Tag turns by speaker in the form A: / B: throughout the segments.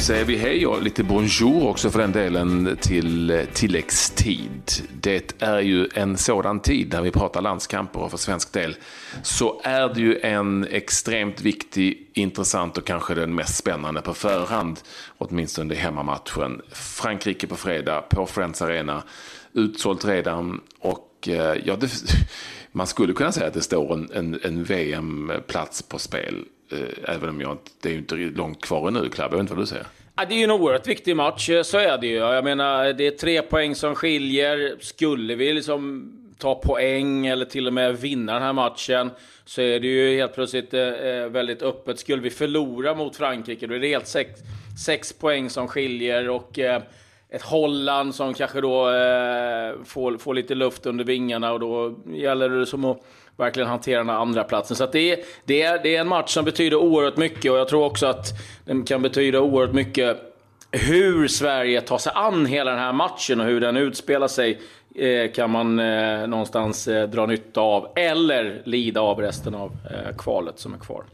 A: säger vi hej och lite bonjour också för den delen till tilläggstid. Det är ju en sådan tid när vi pratar landskamper och för svensk del så är det ju en extremt viktig, intressant och kanske den mest spännande på förhand, åtminstone hemmamatchen. Frankrike på fredag på Friends Arena, utsålt redan och eh, ja, det, man skulle kunna säga att det står en, en, en VM-plats på spel. Eh, även om jag, det är inte långt kvar nu, Clabbe, Jag vet inte vad du säger.
B: Ja, det är ju en oerhört viktig match, eh, så är det ju. Jag menar, det är tre poäng som skiljer. Skulle vi liksom ta poäng eller till och med vinna den här matchen så är det ju helt plötsligt eh, eh, väldigt öppet. Skulle vi förlora mot Frankrike då är det helt sex, sex poäng som skiljer och eh, ett Holland som kanske då eh, får, får lite luft under vingarna och då gäller det som att verkligen hantera den här andra platsen. Så det, är, det, är, det är en match som betyder oerhört mycket och jag tror också att den kan betyda oerhört mycket hur Sverige tar sig an hela den här matchen och hur den utspelar sig eh, kan man eh, någonstans eh, dra nytta av eller lida av resten av eh, kvalet som är kvar.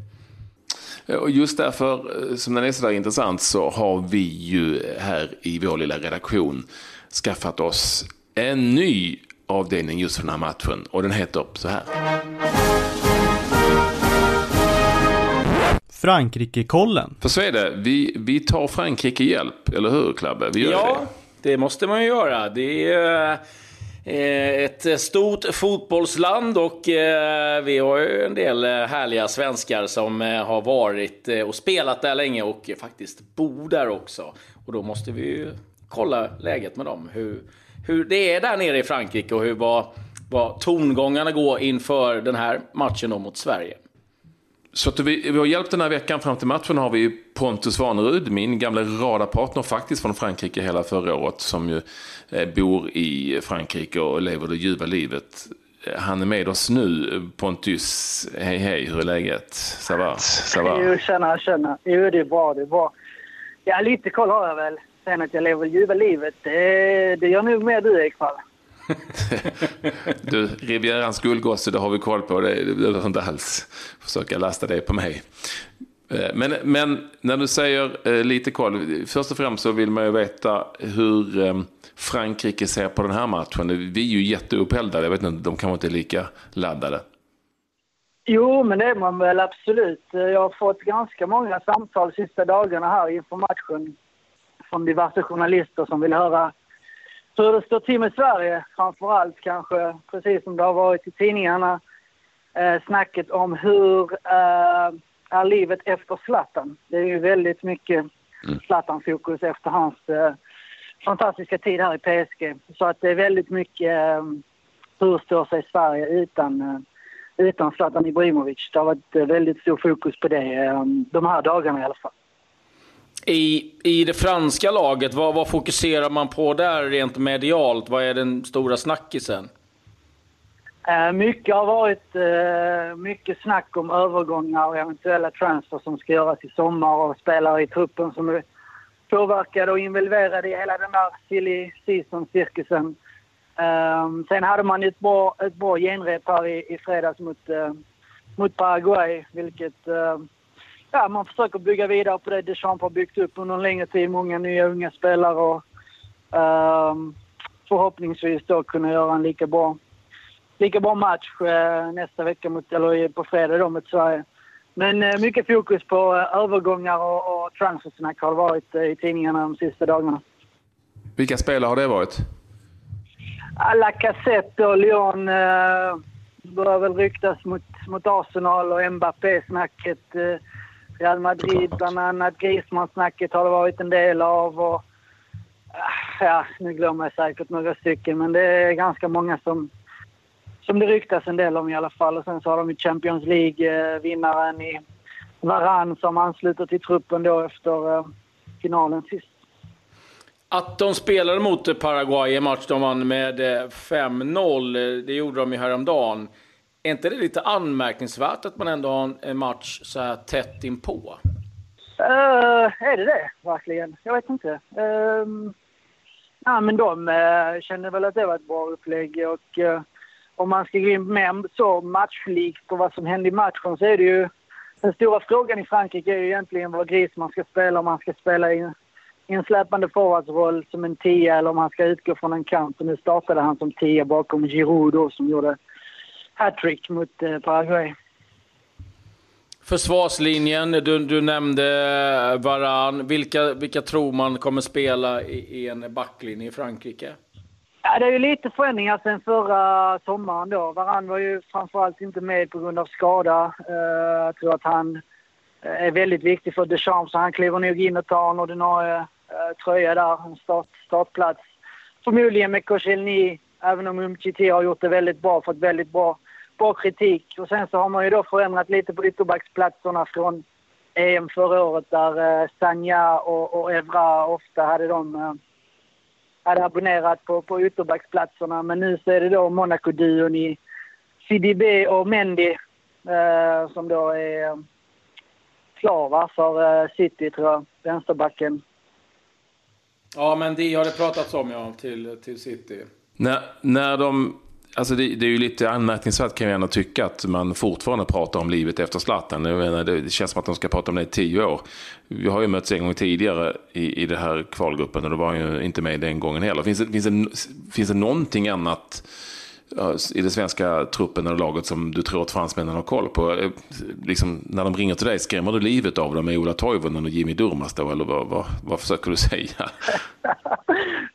A: Eh, och just därför eh, som den är så där intressant så har vi ju här i vår lilla redaktion skaffat oss en ny avdelning just för den här matchen och den heter så här.
C: Frankrike-kollen.
A: För så är det, vi, vi tar Frankrike hjälp, eller hur Klabbe? Vi gör
B: ja,
A: det.
B: det måste man ju göra. Det är Eh, ett stort fotbollsland och eh, vi har ju en del eh, härliga svenskar som har varit och spelat där länge och faktiskt bor där också. Och då måste vi ju kolla läget med dem. Hur, hur det är där nere i Frankrike och hur, vad, vad tongångarna går inför den här matchen då mot Sverige.
A: Så att vi, vi har hjälpt den här veckan fram till matchen har vi Pontus Vanerud, min gamla radarpartner faktiskt från Frankrike hela förra året, som ju eh, bor i Frankrike och lever det ljuva livet. Han är med oss nu. Pontus, hej hej, hur är läget?
D: Ça va? Ça va? Jo, tjena, tjena. Jo, det är bra, det är bra. Ja, lite koll har jag väl. Sen att jag lever ljuva livet, det, det gör nog mer du i fall.
A: du, Rivierans guldgosse, det har vi koll på. Det behöver inte alls försöka lasta det på mig. Eh, men, men när du säger eh, lite koll, först och främst så vill man ju veta hur eh, Frankrike ser på den här matchen. Vi är ju jätteuppeldade, jag vet inte, de kanske inte är lika laddade.
D: Jo, men det är man väl absolut. Jag har fått ganska många samtal de sista dagarna här inför matchen från diverse journalister som vill höra hur det står till med Sverige. Framför allt kanske, precis som det har varit i tidningarna, eh, snacket om hur eh, är livet efter Zlatan. Det är ju väldigt mycket mm. Zlatan-fokus efter hans eh, fantastiska tid här i PSG. Så att det är väldigt mycket eh, hur står sig Sverige utan, eh, utan Zlatan Ibrahimovic. Det har varit eh, väldigt stor fokus på det eh, de här dagarna i alla fall.
B: I, I det franska laget, vad, vad fokuserar man på där rent medialt? Vad är den stora snackisen?
D: Eh, mycket har varit eh, mycket snack om övergångar och eventuella transfer som ska göras i sommar och spelare i truppen som är påverkade och involverade i hela den där silly season-cirkusen. Ehm, sen hade man ett bra, ett bra genrep här i, i fredags mot, eh, mot Paraguay, vilket ja, man försöker bygga vidare på det Deschamps har byggt upp under en längre tid. Många nya unga spelare och um, förhoppningsvis då kunna göra en lika bra, lika bra match uh, nästa vecka, mot, eller på fredag då mot Sverige. Men uh, mycket fokus på uh, övergångar och, och transfersnack har det varit i tidningarna de sista dagarna.
A: Vilka spelare har det varit?
D: Alla Cassette och Lyon börjar väl ryktas mot, mot Arsenal och Mbappé-snacket. Uh, Real Madrid bland annat. Griezmann-snacket har det varit en del av. Och, ah, ja, nu glömmer jag säkert några stycken, men det är ganska många som, som det ryktas en del om i alla fall. Och sen så har de ju Champions League-vinnaren i Varann som ansluter till truppen då efter uh, finalen sist.
B: Att de spelade mot Paraguay i en match de vann med 5-0, eh, det gjorde de ju häromdagen. Är inte det lite anmärkningsvärt att man ändå har en match så här tätt inpå?
D: Uh, är det det verkligen? Jag vet inte. Uh, ja, men de uh, känner väl att det var ett bra upplägg och uh, om man ska gå in mer så matchlikt och vad som hände i matchen så är det ju den stora frågan i Frankrike är ju egentligen vad Griezmann ska spela, om han ska spela i, i en släpande forwardsroll som en tia eller om han ska utgå från en kant. Och nu startade han som tia bakom Giroud då, som gjorde hattrick mot eh, Paraguay.
B: Försvarslinjen, du, du nämnde Varan. Vilka, vilka tror man kommer spela i, i en backlinje i Frankrike?
D: Ja, det är ju lite förändringar sen förra sommaren då. Varann var ju framförallt inte med på grund av skada. Uh, jag tror att han eh, är väldigt viktig för Deschamps så han kliver nog in och tar en ordinarie tröja där, en start, startplats. Förmodligen med Koscielny, även om Umtiti har gjort det väldigt bra, fått väldigt bra, bra kritik. Och sen så har man ju då förändrat lite på ytterbacksplatserna från EM förra året där uh, Sanja och, och Evra ofta hade de hade abonnerat på, på ytterbacksplatserna. Men nu så är det då Monaco-duon i CDB och Mendy eh, som då är eh, klar va, för eh, City tror jag, vänsterbacken.
B: Ja, men det har det pratats om ja, till, till City.
A: När, när de Alltså det, det, är ju lite anmärkningsvärt kan jag ändå tycka att man fortfarande pratar om livet efter Zlatan. Menar, det känns som att de ska prata om det i tio år. Vi har ju mötts en gång tidigare i, i den här kvalgruppen och då var han ju inte med den gången heller. Finns det, finns det, finns det någonting annat i den svenska truppen eller laget som du tror att fransmännen har koll på? Eh, liksom, när de ringer till dig, skrämmer du livet av dem med Ola Toivonen och Jimmy Durmaz då? Eller vad, vad, vad försöker du säga?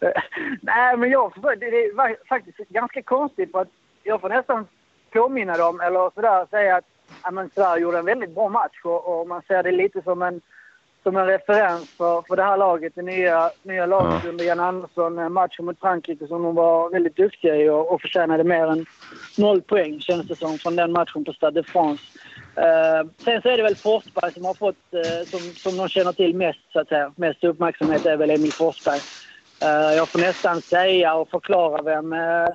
D: Nej, men jag det är faktiskt ganska konstigt för att jag får nästan påminna dem eller sådär säga att ja, men Sverige gjorde en väldigt bra match och, och man ser det lite som en som en referens för, för det här laget, det nya, nya laget ja. under Jan Andersson. Matchen mot Frankrike som de var väldigt duktiga i och, och förtjänade mer än noll poäng känns det som från den matchen på Stade de France. Uh, sen så är det väl Forsberg som har fått, uh, som, som de känner till mest så att säga. Mest uppmärksamhet är väl Emil Forsberg. Uh, jag får nästan säga och förklara vem uh,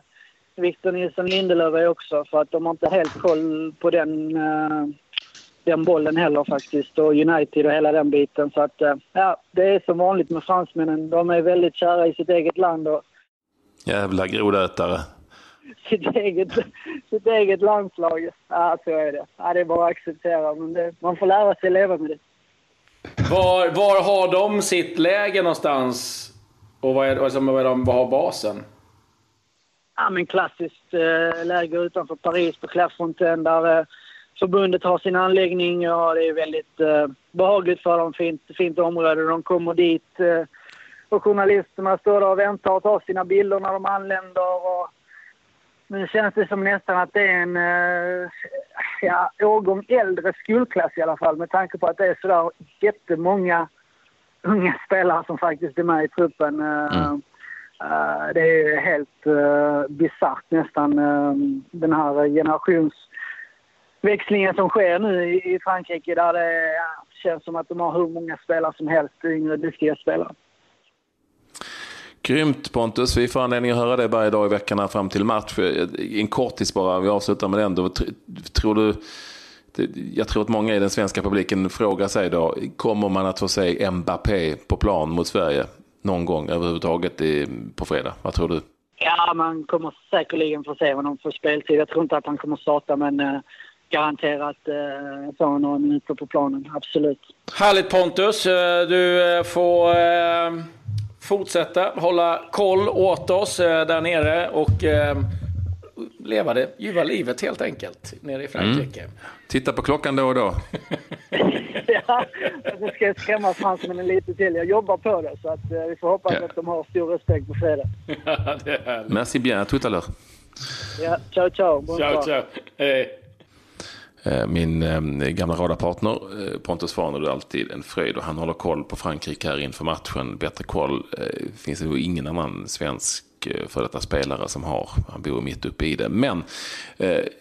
D: Victor Nilsson Lindelöf är också för att de har inte helt koll på den den bollen heller faktiskt. Och United och hela den biten. Så att, eh, ja, det är som vanligt med fransmännen. De är väldigt kära i sitt eget land. Och...
A: Jävla grodätare.
D: Sitt eget, sitt eget landslag. Ja, så är det. Ja, det är bara att acceptera. Men det, man får lära sig leva med det.
B: Var, var har de sitt läge någonstans? Och vad, är, alltså, vad, är de, vad har basen?
D: Ja, men klassiskt eh, läge utanför Paris på Clairefontaine där eh, förbundet har sin anläggning och det är väldigt eh, behagligt för dem. Fint, fint område. De kommer dit eh, och journalisterna står där och väntar och tar sina bilder när de anländer. Och nu känns det som nästan att det är en eh, ja, årgång äldre skolklass i alla fall med tanke på att det är sådär jättemånga unga spelare som faktiskt är med i truppen. Eh, mm. Uh, det är helt uh, bisarrt nästan, uh, den här generations växlingen som sker nu i Frankrike där det känns som att de har hur många spelare som helst, yngre duktiga spelare.
A: Grymt Pontus, vi får anledning att höra det varje dag i veckan fram till match. En kortis bara, vi avslutar med den. Då, tror du, jag tror att många i den svenska publiken frågar sig då, kommer man att få se Mbappé på plan mot Sverige någon gång överhuvudtaget på fredag? Vad tror du?
D: Ja, man kommer säkerligen få se honom få speltid. Jag tror inte att han kommer starta, men eh, garanterat eh, få några minuter på planen, absolut.
B: Härligt Pontus! Eh, du eh, får eh, fortsätta hålla koll åt oss eh, där nere och eh, leva det ljuva livet helt enkelt nere i Frankrike. Mm.
A: Titta på klockan då och då.
D: ja, jag ska skrämma fransmännen lite till. Jag jobbar på det så att vi får hoppas ja. att de har stor respekt på fredag.
A: Merci bien, à tout à l'heure.
D: Ja, ciao ciao.
B: Bon ciao, ciao. Hej.
A: Eh, min eh, gamla radarpartner eh, Pontus Farner är alltid en fröjd och han håller koll på Frankrike här inför matchen. Bättre koll finns det nog ingen annan svensk för detta spelare som har. Han bor mitt uppe i det. Men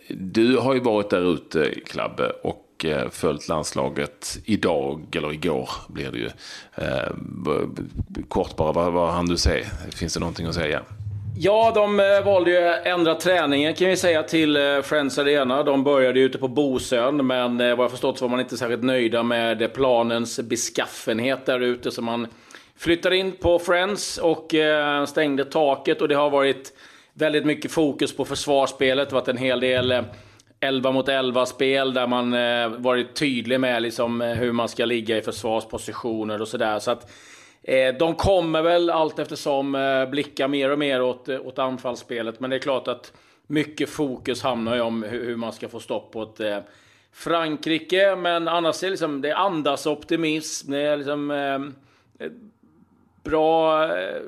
A: du har ju varit där ute, Klabbe, och följt landslaget idag, eller igår blir det ju. kort bara, vad, vad hann du se? Finns det någonting att säga?
B: Ja, de eh, valde ju att ändra träningen kan vi säga till eh, Friends Arena. De började ute på Bosön, men eh, vad jag förstått så var man inte särskilt nöjda med planens beskaffenhet där ute. Så man flyttade in på Friends och stängde taket och det har varit väldigt mycket fokus på försvarsspelet. Det har varit en hel del 11 mot 11 spel där man varit tydlig med liksom, hur man ska ligga i försvarspositioner och sådär. Så att Eh, de kommer väl allt eftersom eh, blicka mer och mer åt, eh, åt anfallsspelet. Men det är klart att mycket fokus hamnar ju om hur, hur man ska få stopp på ett eh, Frankrike. Men annars är det, liksom, det andas optimism. Det är liksom eh, eh bra eh,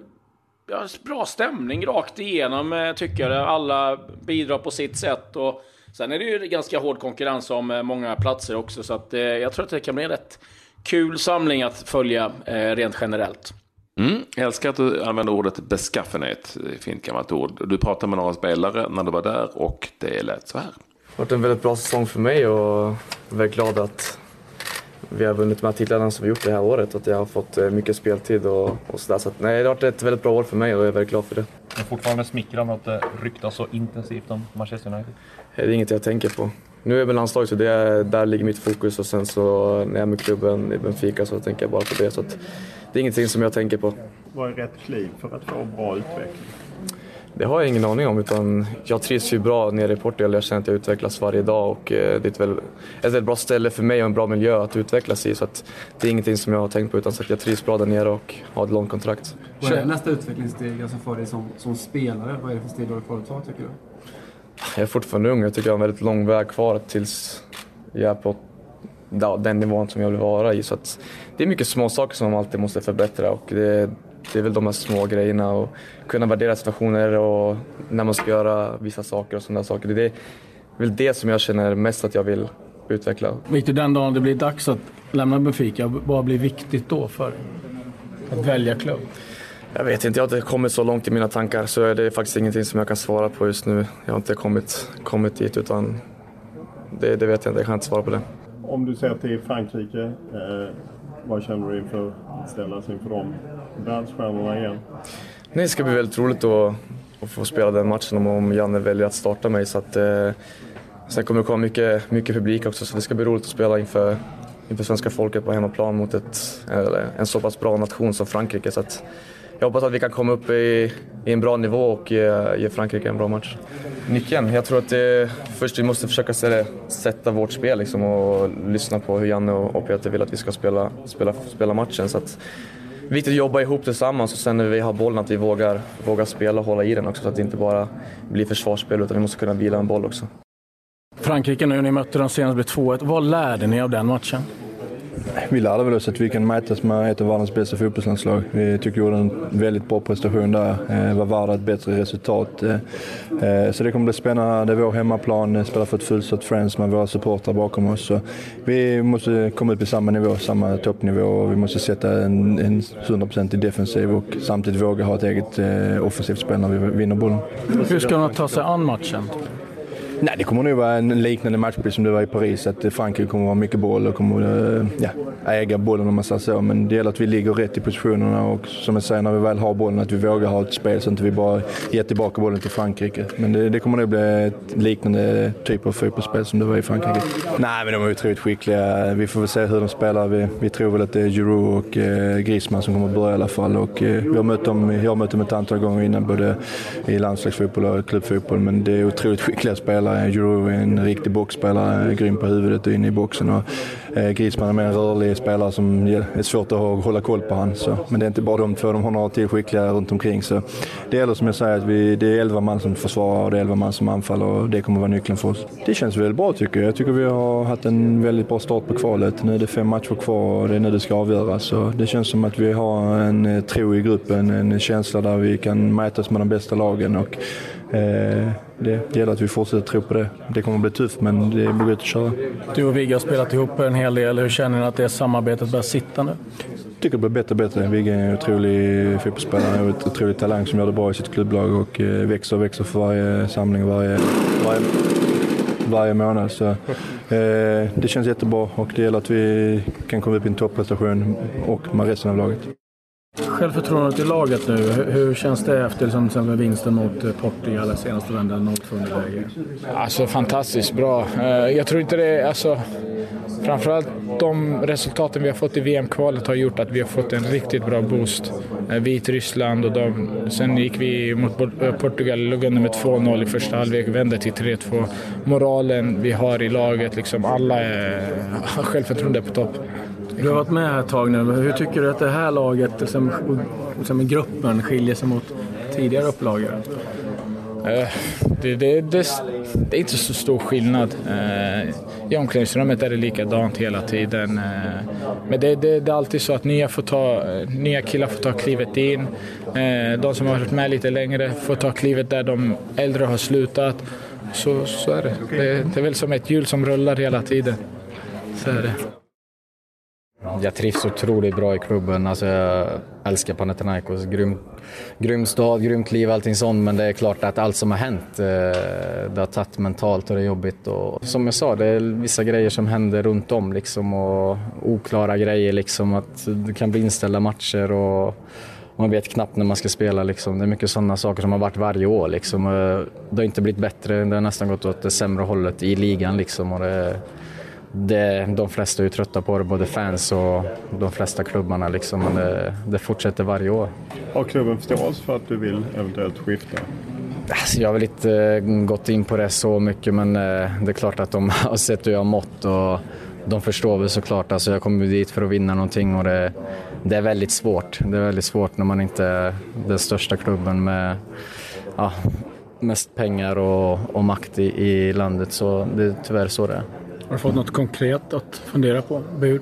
B: ja, bra stämning rakt igenom tycker jag. Alla bidrar på sitt sätt. Och sen är det ju ganska hård konkurrens om eh, många platser också. Så att, eh, jag tror att det kan bli en rätt kul samling att följa eh, rent generellt.
A: Mm, jag älskar att du använder ordet beskaffenhet. Fint gammalt ord. Du pratade med några spelare när du var där och det lät så här. Det
C: har varit en väldigt bra säsong för mig och jag är väldigt glad att vi har vunnit de här titlarna som vi gjort det här året. Att jag har fått eh, mycket speltid och, och sådär. Så att, nej, det har varit ett väldigt bra år för mig och jag är väldigt glad för det.
E: Det är fortfarande smickrande att det ryktas så intensivt om Manchester United?
C: Det är inget jag tänker på. Nu är jag med landslaget så det är, där ligger mitt fokus och sen så när jag är med klubben i Benfica så tänker jag bara på det. Så att, det är ingenting som jag tänker på.
F: Vad är rätt kliv för att få bra utveckling?
C: Det har jag ingen aning om. Utan jag trivs ju bra nere i Portugal. Jag känner att jag utvecklas varje dag och eh, det är ett väldigt, ett väldigt bra ställe för mig och en bra miljö att utvecklas i. Så att det är ingenting som jag har tänkt på utan så att jag trivs bra där nere och har ett långt kontrakt.
G: Vad är nästa utvecklingssteg alltså för dig som, som spelare? Vad är det för steg du har kvar att ta tycker du?
C: Jag är fortfarande ung. Jag tycker jag har en väldigt lång väg kvar tills jag är på den nivån som jag vill vara i. Så det är mycket små saker som man alltid måste förbättra och det, det är väl de här små grejerna och kunna värdera situationer och när man ska göra vissa saker och sådana saker. Det är väl det som jag känner mest att jag vill utveckla.
G: Victor, den dagen det blir dags att lämna Benfica, vad blir viktigt då för att välja klubb?
C: Jag vet inte, jag har inte kommit så långt i mina tankar så är det faktiskt ingenting som jag kan svara på just nu. Jag har inte kommit, kommit dit utan det, det vet jag inte, jag kan inte svara på det.
F: Om du ser till Frankrike, eh, vad känner du inför att ställas inför de världsstjärnorna igen?
C: Nej, det ska bli väldigt roligt att, att få spela den matchen om, Janne väljer att starta mig. Så att, eh, sen kommer det komma mycket, mycket publik också så det ska bli roligt att spela inför, inför svenska folket på hemmaplan mot ett, eller, en så pass bra nation som Frankrike. Så att, jag hoppas att vi kan komma upp i, i en bra nivå och ge, ge, Frankrike en bra match. Nyckeln? Jag tror att det, först vi måste försöka sätta vårt spel liksom, och lyssna på hur Janne och Peter vill att vi ska spela, spela, spela matchen. Så att, viktigt att jobba ihop tillsammans och sen när vi har bollen att vi vågar, vågar spela och hålla i den också så att det inte bara blir försvarsspel utan vi måste kunna vila en boll också.
G: Frankrike nu, ni mötte dem senast blev 2-1. Vad lärde ni av den matchen?
H: Vi lärde väl oss att vi kan mätas med ett av världens bästa fotbollslandslag. Vi tycker vi gjorde en väldigt bra prestation där. Eh, var värda ett bättre resultat. Eh, eh, så det kommer bli spännande. Det är vår hemmaplan. Spela för ett fullsatt Friends med våra supportrar bakom oss. Så vi måste komma upp i samma nivå, samma toppnivå. Och vi måste sätta en, en 100% i defensiv och samtidigt våga ha ett eget eh, offensivt spel när vi vinner bollen.
G: Hur ska de ta sig an matchen?
H: Nej, det kommer nog vara en liknande matchbild som det var i Paris. Att Frankrike kommer att ha mycket boll och kommer eh, ja, äga bollen om man säger så. Men det gäller att vi ligger rätt i positionerna och som jag säger, när vi väl har bollen, att vi vågar ha ett spel så att vi bara ger tillbaka bollen till Frankrike. Men det, det kommer nog bli ett liknande typ av fotbollsspel som det var i Frankrike. Nej, men de är otroligt skickliga. Vi får väl se hur de spelar. Vi, vi tror väl att det är Giroud och eh, Griezmann som kommer att börja i alla fall. Och, eh, vi har mött dem, jag har mött dem ett antal gånger innan, både i landslagsfotboll och klubbfotboll. Men det är otroligt skickliga spelare boxspelare. Giroud är en riktig boxspelare, grym på huvudet och inne i boxen. Och, eh, Griezmann är mer en rörlig spelare som är svårt att hålla koll på. Han, så. Men det är inte bara de två, de har några till skickliga runt omkring. Så det gäller som jag säger att vi, det är 11 man som försvarar och det är 11 man som anfaller och det kommer vara nyckeln för oss. Det känns väldigt bra tycker jag. Jag tycker vi har haft en väldigt bra start på kvalet. Nu är det fem matcher kvar och det är nu det ska avgöras. Så det känns som att vi har en eh, tro i gruppen, en känsla där vi kan mätas med de bästa lagen. Och det, gäller att vi fortsätter tro på det. Det kommer att bli tufft, men det är bara att köra.
G: Du och Vigge har spelat ihop en hel del. Hur känner ni att det samarbetet börjar sitta nu?
H: Jag tycker det blir bättre och bättre. Vigge är en otrolig fotbollsspelare och ett otrolig talang som gör det bra i sitt klubblag och eh, växer och växer för varje samling och varje, varje, varje månad. Så, eh, det känns jättebra och det gäller att vi kan komma upp i en topprestation och med resten av laget.
G: Självförtroendet i laget nu, hur känns det efter liksom, vinsten mot eh, Portugal senaste vändan, 0-2 underläge?
I: Alltså fantastiskt bra. Eh, jag tror inte det, alltså framförallt de resultaten vi har fått i VM-kvalet har gjort att vi har fått en riktigt bra boost. Eh, Vitryssland och de, sen gick vi mot Portugal, låg under med 2-0 i första halvlek, vände till 3-2. Moralen vi har i laget, liksom alla har självförtroende på topp.
G: Du har varit med här ett tag nu. Hur tycker du att det här laget, liksom, liksom gruppen, skiljer sig mot tidigare upplagor?
I: Eh, det, det, det, det, är inte så stor skillnad. Eh, I omklädningsrummet är det likadant hela tiden. Eh, men det, är alltid så att nya, får ta, eh, nya killar får ta klivet in. Eh, de som har varit med lite längre får ta klivet där de äldre har slutat. Så, så är det. det. är väl som ett hjul som rullar hela tiden. Så är det.
J: Jag trivs otroligt bra i klubben. Alltså jag älskar Panathinaikos. Grym, grym stad, grymt liv, allting sånt. Men det är klart att allt som har hänt, eh, det har tagit mentalt och det är jobbigt. Och som jag sa, det är vissa grejer som händer runt om liksom och oklara grejer liksom. Att det kan bli inställda matcher och man vet knappt när man ska spela. Liksom. Det är mycket sådana saker som har varit varje år. Liksom. Det har inte blivit bättre, det har nästan gått åt det sämre hållet i ligan. Liksom. Och det, det, de flesta är trötta på det, både fans och de flesta klubbarna. Liksom, men det, det fortsätter varje år.
F: Har klubben förståelse för att du vill eventuellt skifta?
J: Alltså, jag har väl inte eh, gått in på det så mycket, men eh, det är klart att de har sett hur jag har mått och de förstår väl såklart. Alltså, jag kommer dit för att vinna någonting och det, det är väldigt svårt. Det är väldigt svårt när man inte är den största klubben med ja, mest pengar och, och makt i, i landet. Så det är tyvärr så det är.
G: Har du fått något konkret att fundera på? Bud?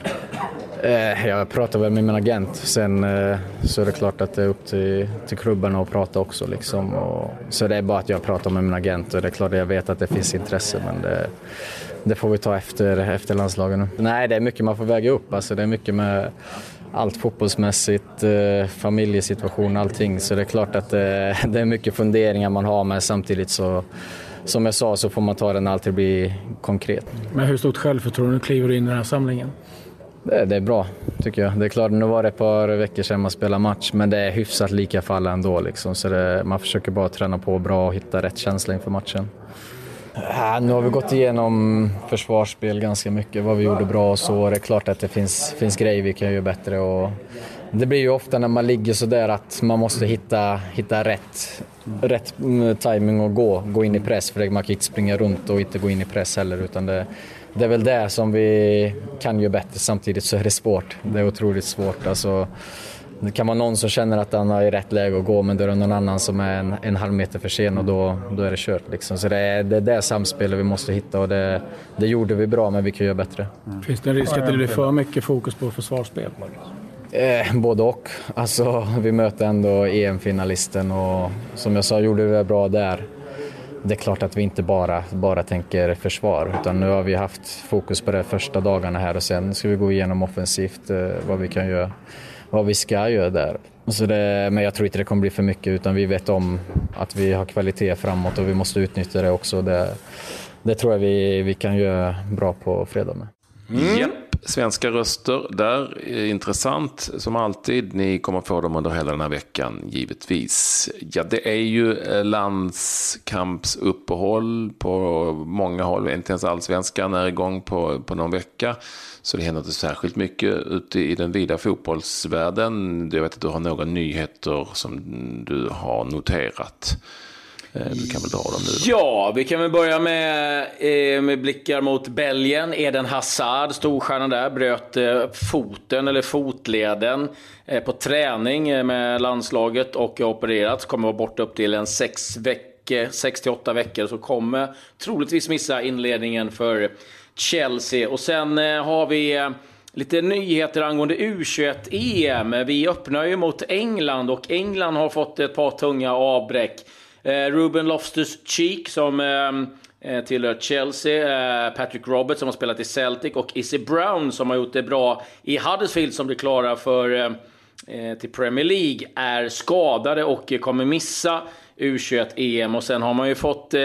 J: Eh, jag pratar väl med min agent. Sen eh, så är det klart att det är upp till, till klubbarna att prata också. Liksom. Och, så det är bara att jag pratar med min agent och det är klart att jag vet att det finns intresse men det, det får vi ta efter, efter landslagen. Nej, det är mycket man får väga upp. Alltså, det är mycket med allt fotbollsmässigt, eh, familjesituation, allting. Så det är klart att det, det är mycket funderingar man har men samtidigt så som jag sa så får man ta det när allt blir konkret.
G: Men hur stort självförtroende kliver du in i den här samlingen?
J: Det, det, är bra, tycker jag. Det är klart, nu var det ett par veckor sedan man spelade match, men det är hyfsat lika för alla ändå. Liksom. Så det, man försöker bara träna på bra och hitta rätt känsla inför matchen. Ja, nu har vi gått igenom försvarsspel ganska mycket, vad vi gjorde bra och så. Det är klart att det finns, finns grejer vi kan göra bättre. Och det blir ju ofta när man ligger sådär att man måste hitta, hitta rätt, rätt mm, timing och gå, gå in i press. För man kan inte springa runt och inte gå in i press heller. Utan det, det är väl det som vi kan göra bättre. Samtidigt så är det svårt. Det är otroligt svårt. Alltså, det kan vara någon som känner att han är i rätt läge att gå men då är det någon annan som är en, en halv meter för sen och då, då är det kört. Liksom. Så det är det, är det samspelet vi måste hitta och det, det gjorde vi bra men vi kan göra bättre.
G: Finns det en risk att det blir för mycket fokus på försvarsspel?
J: Eh, både och. Alltså, vi möter ändå EM-finalisten och som jag sa gjorde vi det bra där. Det är klart att vi inte bara, bara tänker försvar utan nu har vi haft fokus på det första dagarna här och sen ska vi gå igenom offensivt eh, vad vi kan göra, vad vi ska göra där. Så det, men jag tror inte det kommer bli för mycket utan vi vet om att vi har kvalitet framåt och vi måste utnyttja det också. Det, det tror jag vi, vi kan göra bra på fredag med.
A: Mm svenska röster där. Intressant som alltid. Ni kommer få dem under hela den här veckan givetvis. Ja, det är ju eh, landskampsuppehåll på många håll. Inte ens allsvenskan är igång på, på någon vecka. Så det händer inte särskilt mycket ute i den vida fotbollsvärlden. Jag vet att du har några nyheter som du har noterat. Eh, du kan väl dra dem nu?
B: Ja, vi kan väl börja med, eh, med blickar mot Belgien. Eden Hazard, storstjärnan där, bröt eh, foten, eller fotleden, på träning med landslaget och har opererats. Kommer vara borta upp till en sex veckor, sex till åtta veckor. Så kommer troligtvis missa inledningen för Chelsea. Och sen har vi Lite nyheter angående U21-EM. Vi öppnar ju mot England och England har fått ett par tunga avbräck. Eh, Ruben Loftus-Cheek som eh, eh, tillhör Chelsea, Patrick Roberts som har spelat i Celtic och Izzy Brown som har gjort det bra i Huddersfield som blir klara för till Premier League är skadade och kommer missa. U21-EM och sen har man ju fått eh,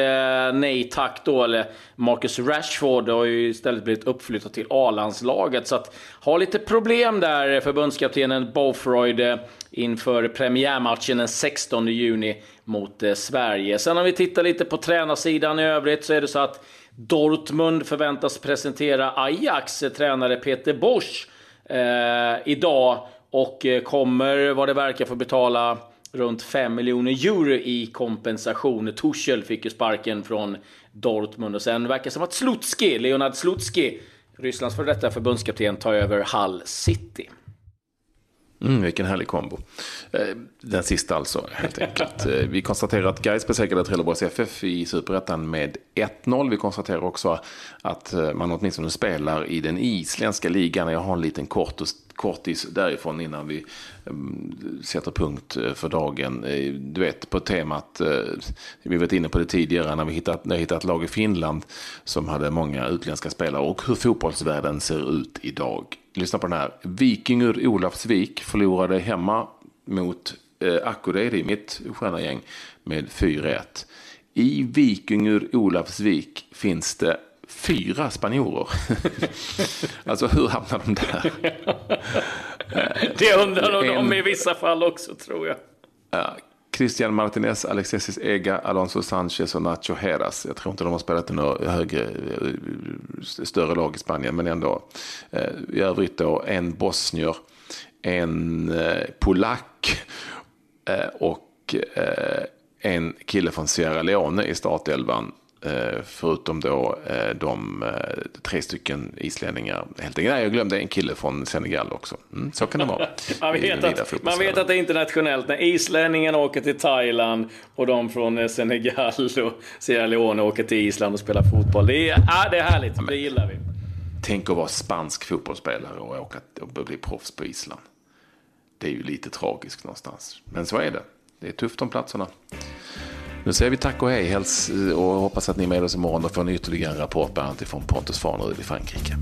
B: nej tack då. Eller Marcus Rashford har ju istället blivit uppflyttad till A-landslaget. Så att ha lite problem där förbundskaptenen Bofroyd eh, inför premiärmatchen den 16 juni mot eh, Sverige. Sen om vi tittar lite på tränarsidan i övrigt så är det så att Dortmund förväntas presentera Ajax eh, tränare Peter Bosch eh, idag och eh, kommer vad det verkar få betala runt 5 miljoner euro i kompensation. Tuchel fick ju sparken från Dortmund och sen verkar det som att Slutski, Leonard Slutski, Rysslands för detta förbundskapten, tar över Hull City.
A: Mm, vilken härlig kombo. Eh, den sista alltså, helt enkelt. Eh, vi konstaterar att Gais besegrade Trelleborgs FF i Superettan med 1-0. Vi konstaterar också att eh, man åtminstone spelar i den isländska ligan. Jag har en liten kort kortis därifrån innan vi mm, sätter punkt eh, för dagen. Eh, du vet, på temat, eh, vi varit inne på det tidigare när vi hittat, när jag hittat ett lag i Finland som hade många utländska spelare och hur fotbollsvärlden ser ut idag lyssna på den här. Viking ur Olafsvik förlorade hemma mot eh, Akureyri, mitt sköna gäng, med 4-1. I Viking ur Olafsvik finns det fyra spanjorer. alltså hur hamnar de där?
B: det undrar nog de i vissa fall också tror jag.
A: Ja, Christian Martinez, Alexis Ega, Alonso Sanchez och Nacho Heras. Jag tror inte de har spelat i några högre, eh, större lag i Spanien, men ändå. Eh, I övrigt då en bosnier, en eh, polack och en kille från Sierra Leone i startelvan. Eh, förutom då eh, de eh, tre stycken islänningar. Helt enkelt. Nej, jag glömde en kille från Senegal också. Mm, så kan det vara.
B: man, vet att, man vet att det är internationellt när islänningarna åker till Thailand och de från Senegal och Sierra Leone åker till Island och spelar fotboll. Det är, ja, det är härligt, det gillar vi.
A: Tänk att vara spansk fotbollsspelare och åka och bli proffs på Island. Det är ju lite tragiskt någonstans. Men så är det. Det är tufft om platserna. Nu säger vi tack och hej häls eh, och hoppas att ni är med oss imorgon och får en ytterligare rapport bland annat från Pontus Farnerud i Frankrike.